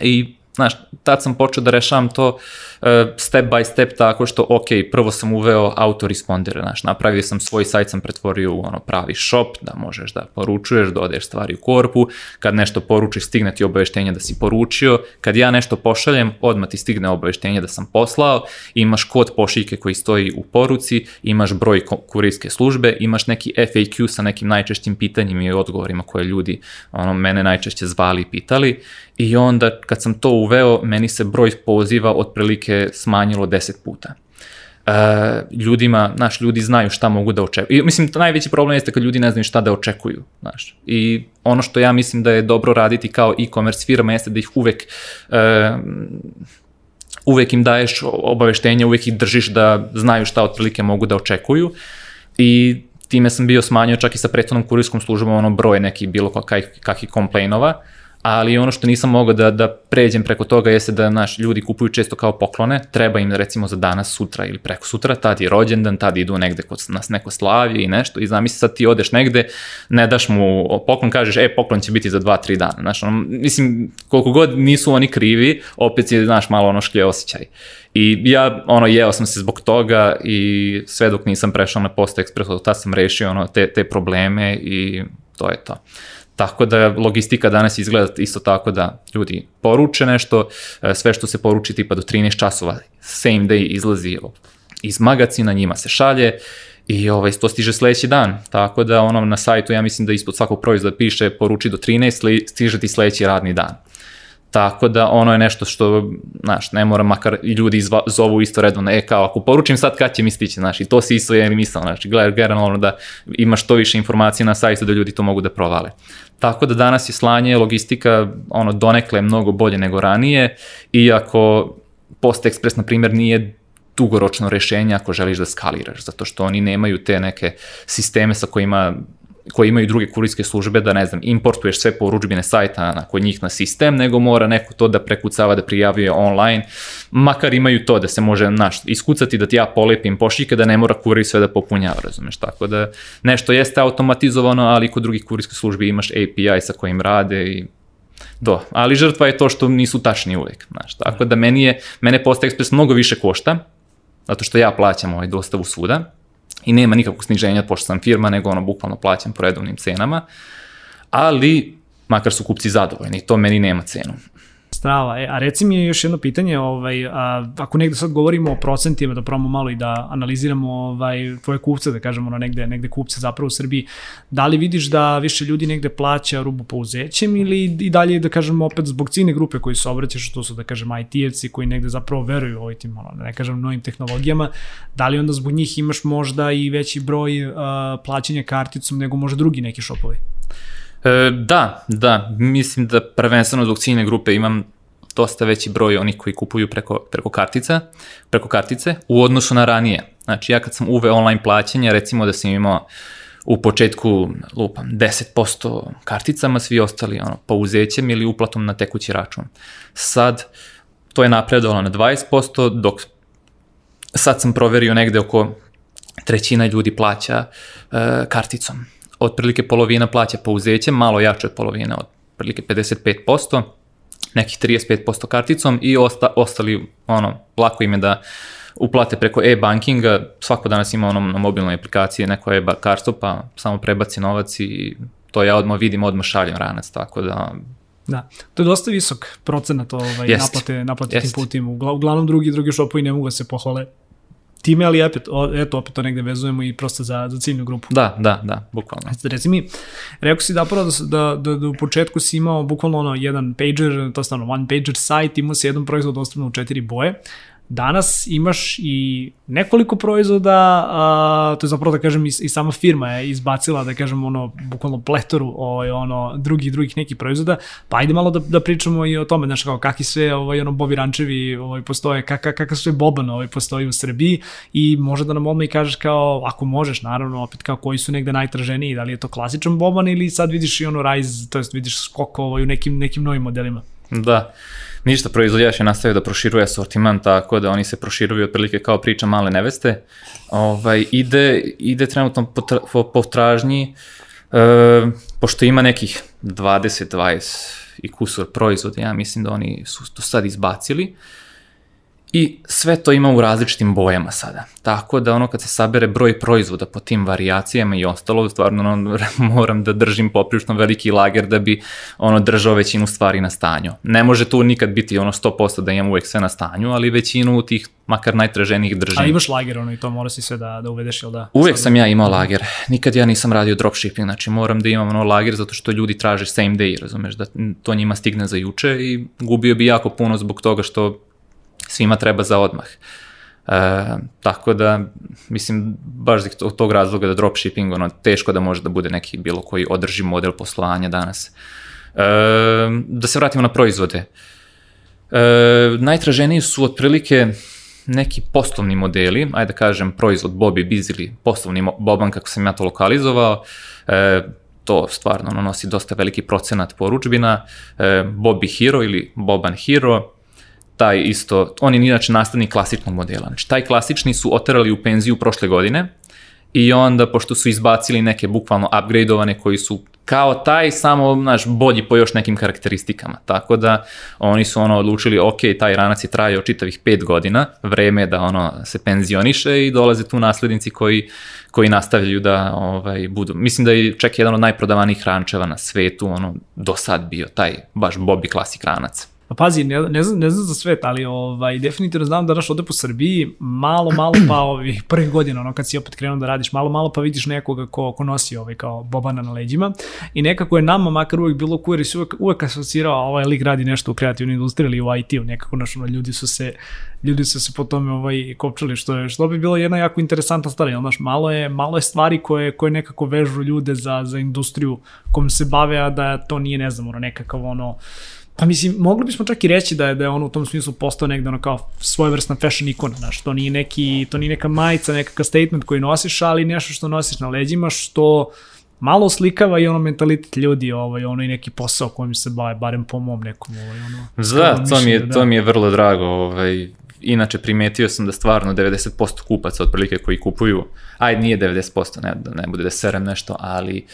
I Znaš, tad sam počeo da rešavam to uh, step by step tako što, ok, prvo sam uveo autorespondere, znaš, napravio sam svoj sajt, sam pretvorio u ono pravi shop, da možeš da poručuješ, dodaješ stvari u korpu, kad nešto poručiš, stigne ti obaveštenje da si poručio, kad ja nešto pošaljem, odmah ti stigne obaveštenje da sam poslao, imaš kod pošiljke koji stoji u poruci, imaš broj kurirske službe, imaš neki FAQ sa nekim najčešćim pitanjima i odgovorima koje ljudi ono, mene najčešće zvali i pitali I onda kad sam to uveo, meni se broj poziva otprilike smanjilo 10 puta. Uh, ljudima, znaš, ljudi znaju šta mogu da očekuju. I, mislim, najveći problem jeste kad ljudi ne znaju šta da očekuju, znaš. I ono što ja mislim da je dobro raditi kao e-commerce firma jeste da ih uvek uh, uvek im daješ obaveštenje, uvek ih držiš da znaju šta otprilike mogu da očekuju i time sam bio smanjio čak i sa prethodnom kurijskom službom ono broj nekih bilo kakvih komplejnova, uh, ali ono što nisam mogao da, da pređem preko toga jeste da naš ljudi kupuju često kao poklone, treba im recimo za danas, sutra ili preko sutra, tad je rođendan, tad idu negde kod nas neko slavi i nešto i zamisli sad ti odeš negde, ne daš mu poklon, kažeš e poklon će biti za dva, tri dana, znaš, ono, mislim koliko god nisu oni krivi, opet je, znaš, malo ono šlje osjećaj. I ja, ono, jeo sam se zbog toga i sve dok nisam prešao na Post Express, tad sam rešio ono, te, te probleme i to je to. Tako da logistika danas izgleda isto tako da ljudi poruče nešto, e, sve što se poruči tipa do 13 časova, same day izlazi iz magacina, njima se šalje i ovaj, to stiže sledeći dan. Tako da ono na sajtu ja mislim da ispod svakog proizvoda piše poruči do 13, stiže ti sledeći radni dan. Tako da ono je nešto što, znaš, ne mora makar i ljudi izva, zovu isto redovno, e kao ako poručim sad kad će mi stići, znaš, i to si isto je misao, znači, gledaj, generalno da imaš što više informacija na sajtu da ljudi to mogu da provale. Tako da danas je slanje, logistika, ono, donekle mnogo bolje nego ranije, iako Post Express, na primjer, nije dugoročno rešenje ako želiš da skaliraš, zato što oni nemaju te neke sisteme sa kojima koji imaju druge kurirske službe da, ne znam, importuješ sve poručbine sajta na kod njih na sistem, nego mora neko to da prekucava, da prijavljuje online, makar imaju to da se može, naš, iskucati da ti ja polepim pošiljke, da ne mora kurir sve da popunjava, razumeš, tako da nešto jeste automatizovano, ali kod drugih kurirskih službi imaš API sa kojim rade i Do, ali žrtva je to što nisu tačni uvek, znaš, tako da meni je, mene Post Express mnogo više košta, zato što ja plaćam ovaj dostavu svuda, i nema nikakvog sniženja pošto sam firma, nego ono bukvalno plaćam po redovnim cenama, ali makar su kupci zadovoljni, to meni nema cenu. Strava. E, a reci mi još jedno pitanje, ovaj, a, ako negde sad govorimo o procentima, da probamo malo i da analiziramo ovaj, tvoje kupce, da kažemo ono, negde, negde kupce zapravo u Srbiji, da li vidiš da više ljudi negde plaća rubu pouzećem ili i dalje, da kažemo, opet zbog cine grupe koji se obraćaš, to su, da kažem, IT-evci koji negde zapravo veruju ovoj tim, ono, da ne kažem, novim tehnologijama, da li onda zbog njih imaš možda i veći broj uh, plaćanja karticom nego možda drugi neki šopovi? E, da, da, mislim da prvenstveno zbog ciljne grupe imam dosta veći broj onih koji kupuju preko, preko kartica, preko kartice u odnosu na ranije. Znači ja kad sam uve online plaćanje, recimo da sam imao u početku lupam 10% karticama, svi ostali ono, pouzećem ili uplatom na tekući račun. Sad to je napredovalo na 20%, dok sad sam proverio negde oko trećina ljudi plaća e, karticom otprilike polovina plaća pouzećem, malo jače od polovine, otprilike 55%, nekih 35% karticom i osta, ostali, ono, lako im je da uplate preko e-bankinga, svako danas ima ono na mobilnoj aplikaciji neko e-kartu, pa samo prebaci novac i to ja odmah vidim, odmah šaljem ranac, tako da Da, to je dosta visok procenat ovaj, jest, naplate, naplate jest. tim putima. Uglavnom drugi, drugi šopovi ne mogu da se pohvale time, ali opet, eto, opet to negde vezujemo i prosto za, za ciljnu grupu. Da, da, da, bukvalno. Reci mi, rekao si da prvo da, da, da, da u početku si imao bukvalno ono jedan pager, to je stvarno one pager sajt, imao si jedan proizvod dostupno u četiri boje, Danas imaš i nekoliko proizvoda, a, to je zapravo da kažem i, i sama firma je izbacila da kažem ono bukvalno pletoru ovaj, ono drugih drugih nekih proizvoda, pa ajde malo da, da pričamo i o tome, znači kao kakvi sve ovaj ono Bobi Rančevi ovaj postoje, kakav kakav sve Boban ovaj postoji u Srbiji i može da nam odmah i kažeš kao ako možeš naravno opet kao koji su negde najtraženiji, da li je to klasičan Boban ili sad vidiš i ono Rise, to jest vidiš skok ovaj u nekim nekim novim modelima. Da ništa, proizvođač je nastavio da proširuje asortiman, tako da oni se proširuju otprilike kao priča male neveste. Ovaj, ide, ide trenutno po, po tražnji, e, pošto ima nekih 20, 20 i kusur proizvoda, ja mislim da oni su to sad izbacili, I sve to ima u različitim bojama sada. Tako da ono kad se sabere broj proizvoda po tim variacijama i ostalo, stvarno ono, [LAUGHS] moram da držim poprilično veliki lager da bi ono držao većinu stvari na stanju. Ne može tu nikad biti ono 100% da imam uvek sve na stanju, ali većinu tih makar najtraženijih držim. A imaš lager ono i to mora si sve da, da uvedeš, jel da? Uvek sam ja imao lager. Nikad ja nisam radio dropshipping, znači moram da imam ono lager zato što ljudi traže same day, razumeš, da to njima stigne za juče i gubio bi jako puno zbog toga što svima treba za odmah. E, tako da, mislim, baš zbog tog razloga da dropshipping, ono, teško da može da bude neki bilo koji održi model poslovanja danas. E, da se vratimo na proizvode. E, najtraženiji su otprilike neki poslovni modeli, ajde da kažem proizvod Bobby Biz ili poslovni Boban kako sam ja to lokalizovao, e, to stvarno ono, nosi dosta veliki procenat poručbina, e, Bobby Hero ili Boban Hero, taj isto, on je inače nastavnik klasičnog modela. Znači, taj klasični su oterali u penziju prošle godine i onda, pošto su izbacili neke bukvalno upgradeovane koji su kao taj, samo, znaš, bolji po još nekim karakteristikama. Tako da, oni su ono odlučili, ok, taj ranac je trajao čitavih pet godina, vreme da ono se penzioniše i dolaze tu naslednici koji, koji nastavljaju da ovaj, budu. Mislim da je čak jedan od najprodavanijih rančeva na svetu, ono, do sad bio taj baš Bobby klasik ranac. Pa pazi, ne, ne, znam, ne znam za svet, ali ovaj, definitivno znam da daš ovde po Srbiji malo, malo pa ovih [CLEARS THROAT] prvih godina, ono kad si opet krenuo da radiš, malo, malo pa vidiš nekoga ko, ko nosi ovaj kao bobana na leđima. I nekako je nama makar uvek bilo kujer i uvek, uvek asocirao ovaj lik radi nešto u kreativnoj industriji ili u IT-u, nekako naš, ono, ljudi su se ljudi su se po tome ovaj, kopčali, što, je, što bi bilo jedna jako interesantna stvar, jel, malo je, malo je stvari koje, koje nekako vežu ljude za, za industriju kom se bave, a da to nije, ne znam, ono, nekakav ono, Pa mislim, mogli bismo čak i reći da je, da je on u tom smislu postao negde ono kao svojevrsna fashion ikona, znaš, to nije, neki, to nije neka majica, nekakav statement koji nosiš, ali nešto što nosiš na leđima, što malo slikava i ono mentalitet ljudi, ovaj, ono i neki posao kojim se bave, barem po mom nekom, ovaj, ono. Da, to mi je, da. to mi je vrlo drago, ovaj, inače primetio sam da stvarno 90% kupaca otprilike koji kupuju, ajde nije 90%, ne, da ne bude da serem nešto, ali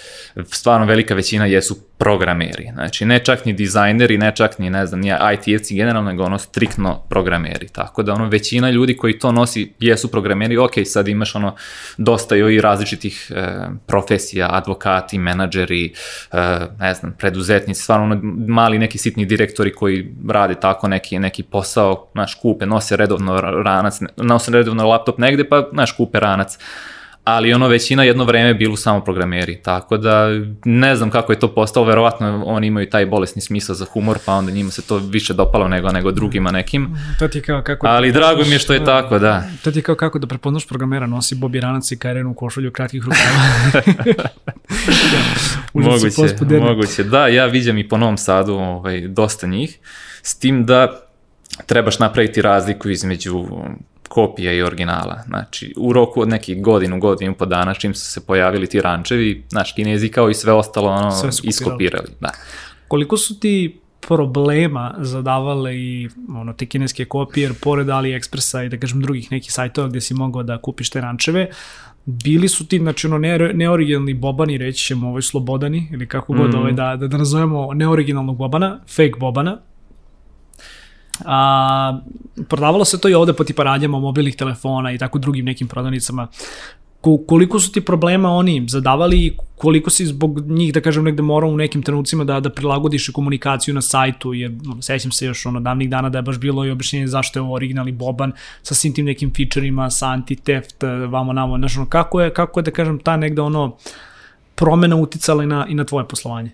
stvarno velika većina jesu programeri. Znači, ne čak ni dizajneri, ne čak ni, ne znam, nije IT-evci generalno, nego ono striktno programeri. Tako da, ono, većina ljudi koji to nosi jesu programeri, ok, sad imaš ono, dosta i različitih e, profesija, advokati, menadžeri, e, ne znam, preduzetnici, stvarno ono, mali neki sitni direktori koji rade tako neki, neki posao, znaš, kupe, nose redovno ranac, nose redovno laptop negde, pa, znaš, kupe ranac ali ono većina jedno vreme bilo samo programeri, tako da ne znam kako je to postalo, verovatno oni imaju taj bolesni smisao za humor, pa onda njima se to više dopalo nego nego drugima nekim. To ti kao kako... Ali da drago mi je što je tako, da. To ti kao kako da prepoznaš programera, nosi Bobi Ranac i Kajrenu u košulju kratkih rukava. [LAUGHS] moguće, moguće. Da, ja viđam i po Novom Sadu ovaj, dosta njih, s tim da trebaš napraviti razliku između kopija i originala. Znači, u roku od nekih godinu, godinu po dana, čim su se pojavili ti rančevi, znaš, kinezi kao i sve ostalo, ono, sve iskopirali. Da. Koliko su ti problema zadavale i ono, te kineske kopije, jer pored AliExpressa i da kažem drugih nekih sajtova gde si mogao da kupiš te rančeve, bili su ti, znači ono, ne, neoriginalni bobani, reći ćemo ovaj slobodani, ili kako god mm. ovaj, da, da, da nazovemo neoriginalnog bobana, fake bobana, A, prodavalo se to i ovde po tipa radnjama mobilnih telefona i tako drugim nekim prodavnicama. Koliko su ti problema oni zadavali i koliko si zbog njih, da kažem, negde morao u nekim trenucima da, da prilagodiš komunikaciju na sajtu, jer ono, sećam se još ono davnih dana da je baš bilo i objašnjenje zašto je ovo originalni Boban sa svim tim nekim featureima, sa anti-theft, vamo namo, znaš, ono, kako je, kako je, da kažem, ta negde ono promena uticala i na, i na tvoje poslovanje?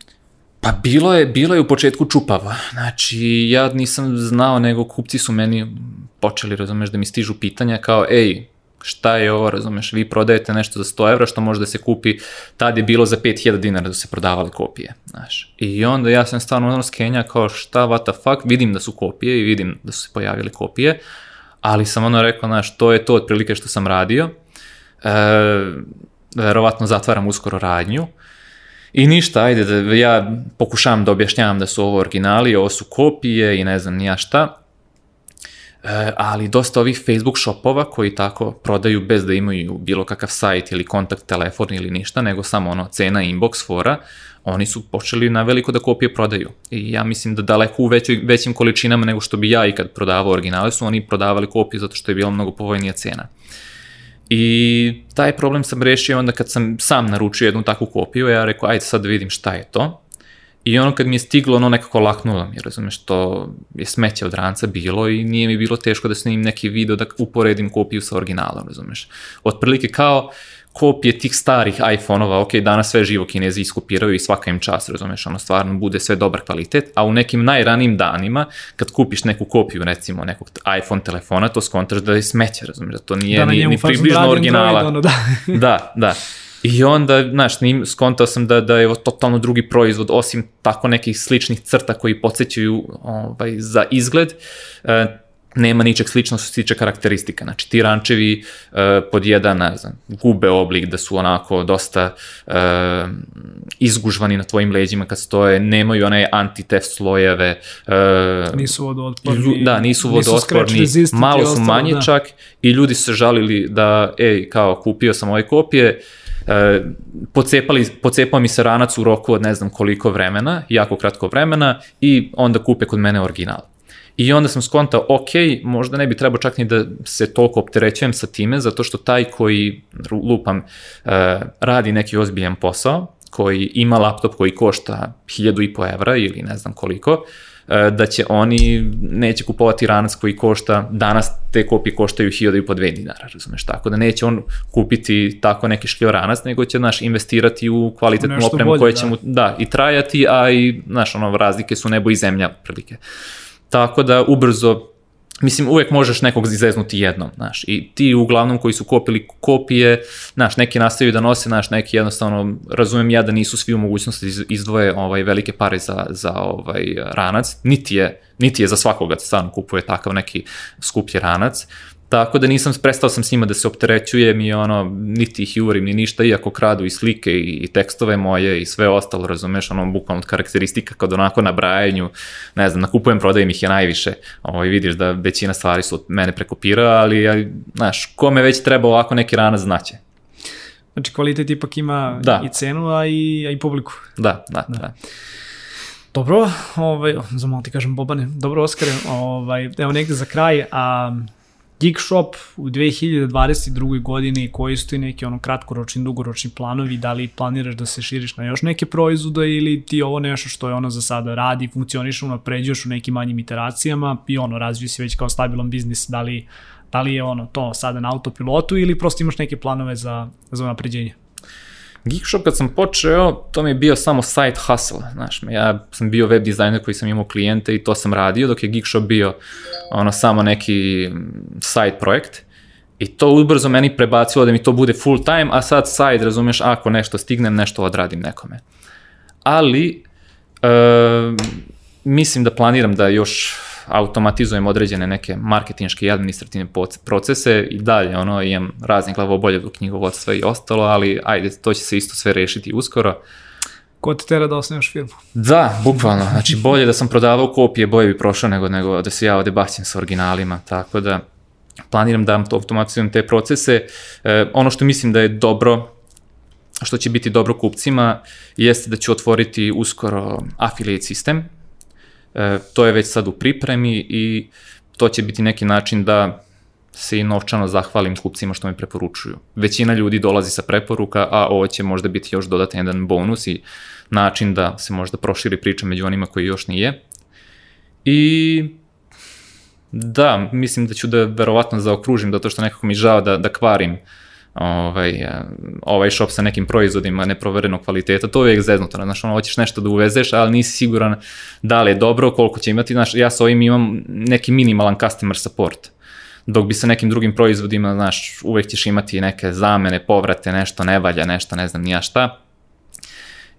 Pa bilo je, bilo je u početku čupavo. Znači, ja nisam znao, nego kupci su meni počeli, razumeš, da mi stižu pitanja kao, ej, šta je ovo, razumeš, vi prodajete nešto za 100 evra što može da se kupi, tad je bilo za 5000 dinara da se prodavale kopije, znaš. I onda ja sam stvarno ono skenja kao šta, what the fuck, vidim da su kopije i vidim da su se pojavile kopije, ali sam ono rekao, znaš, to je to otprilike što sam radio, e, verovatno zatvaram uskoro radnju, I ništa, ajde, da ja pokušavam da objašnjavam da su ovo originali, ovo su kopije i ne znam nija šta, e, ali dosta ovih Facebook shopova koji tako prodaju bez da imaju bilo kakav sajt ili kontakt telefon ili ništa, nego samo ono cena inbox fora, oni su počeli na veliko da kopije prodaju. I ja mislim da daleko u većoj, većim količinama nego što bi ja ikad prodavao originale su oni prodavali kopije zato što je bila mnogo povoljnija cena. I taj problem sam rešio onda kad sam sam naručio jednu takvu kopiju, ja rekao, ajde sad da vidim šta je to. I ono kad mi je stiglo, ono nekako laknulo mi, razumeš, to je smeće od ranca bilo i nije mi bilo teško da snimim neki video da uporedim kopiju sa originalom, razumeš. Otprilike kao, uh, kopije tih starih iPhone-ova, ok, danas sve živo kinezi iskopiraju i svaka im čas, razumeš, ono stvarno bude sve dobar kvalitet, a u nekim najranijim danima, kad kupiš neku kopiju, recimo, nekog iPhone telefona, to skontraš da je smeće, razumeš, da to nije da ni, ni približno originala. Ono, da. [LAUGHS] da, da. I onda, znaš, nim, skontao sam da, da je totalno drugi proizvod, osim tako nekih sličnih crta koji podsjećaju ovaj, za izgled, e, nema ničeg slično što se tiče karakteristika. Znači, ti rančevi uh, pod jedan, ne znam, gube oblik, da su onako dosta uh, izgužvani na tvojim leđima kad stoje, nemaju one anti-theft slojeve. Uh, nisu vodootporni. Da, nisu vodootporni, malo su manje da. čak i ljudi su se žalili da, ej, kao, kupio sam ove kopije, Uh, pocepali, pocepao mi se ranac u roku od ne znam koliko vremena, jako kratko vremena i onda kupe kod mene original. I onda sam skontao, ok, možda ne bi trebao čak ni da se toliko opterećujem sa time, zato što taj koji, lupam, uh, radi neki ozbiljan posao, koji ima laptop koji košta 1000 i po evra ili ne znam koliko, uh, e, da će oni, neće kupovati ranac koji košta, danas te kopije koštaju 1000 i po 2 dinara, razumeš, tako da neće on kupiti tako neki šljiv ranac, nego će, znaš, investirati u kvalitetnu Nešto opremu bolje, koja će da. mu, da, i trajati, a i, znaš, ono, razlike su nebo i zemlja, prilike. Tako da, ubrzo, mislim, uvek možeš nekog izeznuti jednom, znaš, i ti uglavnom koji su kopili kopije, znaš, neki nastavaju da nose, znaš, neki jednostavno, razumem ja da nisu svi u mogućnosti iz- izdvoje ovaj, velike pare za, za ovaj ranac, niti je, niti je za svakoga da stvarno kupuje takav neki skuplji ranac, Tako da nisam, prestao sam s njima da se opterećujem i ono, niti ih jurim, ni ništa, iako kradu i slike i, i tekstove moje i sve ostalo, razumeš, ono, bukvalno karakteristika kad onako na brajanju, ne znam, nakupujem, prodajem ih je najviše, ovaj, vidiš da većina stvari su od mene prekopira, ali, ali, znaš, kome već treba ovako neki ranac znaće. Znači kvalitet ipak ima Da. i cenu, a i, a i publiku. Da, da, da. da. Dobro, ovaj, za malo ti kažem Bobane, dobro Oskare, ovaj, evo negde za kraj, a Geek Shop u 2022. godini koji su ti neki ono kratkoročni, dugoročni planovi, da li planiraš da se širiš na još neke proizvode ili ti ovo nešto što je ono za sada radi, funkcioniš, unapređuješ u nekim manjim iteracijama i ono razviju si već kao stabilan biznis, da li, da li je ono to sada na autopilotu ili prosto imaš neke planove za, za unapređenje? Geekshop kad sam počeo, to mi je bio samo side hustle, znaš, ja sam bio web dizajner koji sam imao klijente i to sam radio, dok je Geekshop bio ono samo neki side projekt. I to ubrzo meni prebacilo da mi to bude full time, a sad side, razumeš, ako nešto stignem, nešto odradim nekome. Ali, e, mislim da planiram da još automatizujem određene neke marketinške i administrativne procese i dalje, ono, imam razne glavobolje do knjigovodstva i ostalo, ali ajde, to će se isto sve rešiti uskoro. Ko te tera da osnivaš firmu? Da, bukvalno, znači bolje da sam prodavao kopije, boje bi prošao nego, nego da se ja ovde bacim sa originalima, tako da planiram da to automatizujem te procese. E, ono što mislim da je dobro, što će biti dobro kupcima, jeste da ću otvoriti uskoro affiliate sistem. E, to je već sad u pripremi i to će biti neki način da se i novčano zahvalim kupcima što me preporučuju. Većina ljudi dolazi sa preporuka, a ovo će možda biti još dodatan jedan bonus i način da se možda proširi priča među onima koji još nije. I da, mislim da ću da verovatno zaokružim, zato što nekako mi žao da, da kvarim ovaj, eh, ovaj shop sa nekim proizvodima neproverenog kvaliteta, to je uvijek zeznuto, znaš, ono, hoćeš nešto da uvezeš, ali nisi siguran da li je dobro, koliko će imati, znaš, ja sa ovim imam neki minimalan customer support, dok bi sa nekim drugim proizvodima, znaš, uvek ćeš imati neke zamene, povrate, nešto ne valja, nešto ne znam nija šta,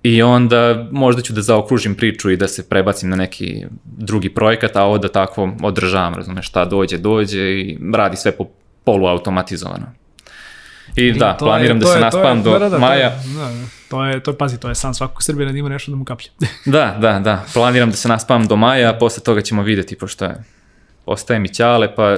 I onda možda ću da zaokružim priču i da se prebacim na neki drugi projekat, a ovo da tako održavam, razumeš, šta dođe, dođe i radi sve po poluautomatizovano. I da, to je- planiram da to se je- je- naspam do da, da, da, maja. To je, da, da, to je, to je, pazi, to je san svakog Srbina da ima nešto da mu kaplje. [LAUGHS] Da, da, da, planiram da se naspam do maja, a posle toga ćemo videti, pošto je, ostaje mi ćale, pa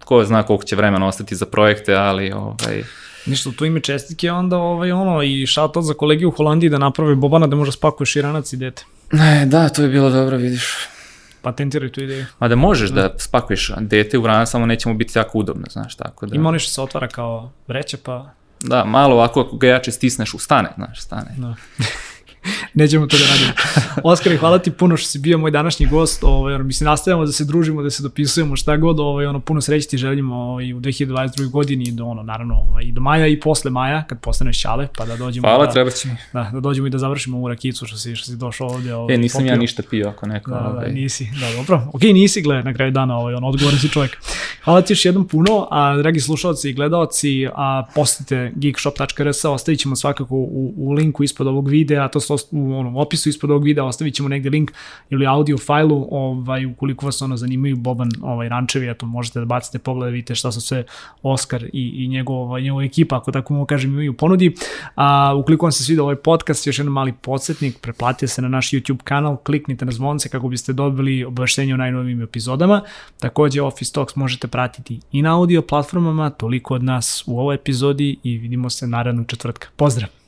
ko zna koliko će vremena ostati za projekte, ali ovaj, Ništa, tu ime čestitke, onda ovaj, ono, i shoutout za kolegi u Holandiji da naprave Bobana da može spakuješ i ranac i dete. ne, da, to je bilo dobro, vidiš. Patentiraj tu ideju. Ma da možeš da spakuješ dete u rana, samo neće mu biti jako udobno, znaš, tako da. Ima ono što se otvara kao vreće, pa Da, malo ovako ako ga jače stisneš u stane, znaš, stane. da. [LAUGHS] [LAUGHS] nećemo to da radimo. Oskar, hvala ti puno što si bio moj današnji gost. Ovaj, ono, mislim, nastavljamo da se družimo, da se dopisujemo šta god. Ovaj, ono, puno sreće ti želimo ovaj, u 2022. godini i do, ono, naravno, ovaj, i do maja i posle maja, kad postaneš ćale, pa da dođemo Hvala, da, treba će da, da dođemo i da završimo ovu rakicu što si, što si došao ovdje. Ovaj, E, nisam ja popio. ništa pio ako neko... Da, da, ovaj, nisi, da, dobro. Ok, nisi, gle, na kraju dana, ovaj, on, odgovoran si čovjek. Hvala ti još jednom puno, a dragi slušalci i gledalci, a posjetite geekshop.rs, ostavit ćemo svakako u, u linku ispod ovog videa, to su u onom opisu ispod ovog videa, ostavit ćemo negde link ili audio fajlu, ovaj, ukoliko vas ono zanimaju Boban ovaj, rančevi, eto, možete da bacite pogled, vidite šta su sve Oskar i, i njegov, ovaj, njegova ekipa, ako tako mogu kažem, imaju ponudi. A ukoliko vam se svidio ovaj podcast, još jedan mali podsjetnik, preplatite se na naš YouTube kanal, kliknite na zvonce kako biste dobili obaveštenje o najnovim epizodama. Takođe Office Talks možete pratiti i na audio platformama, toliko od nas u ovoj epizodi i vidimo se narednog četvrtka. Pozdrav!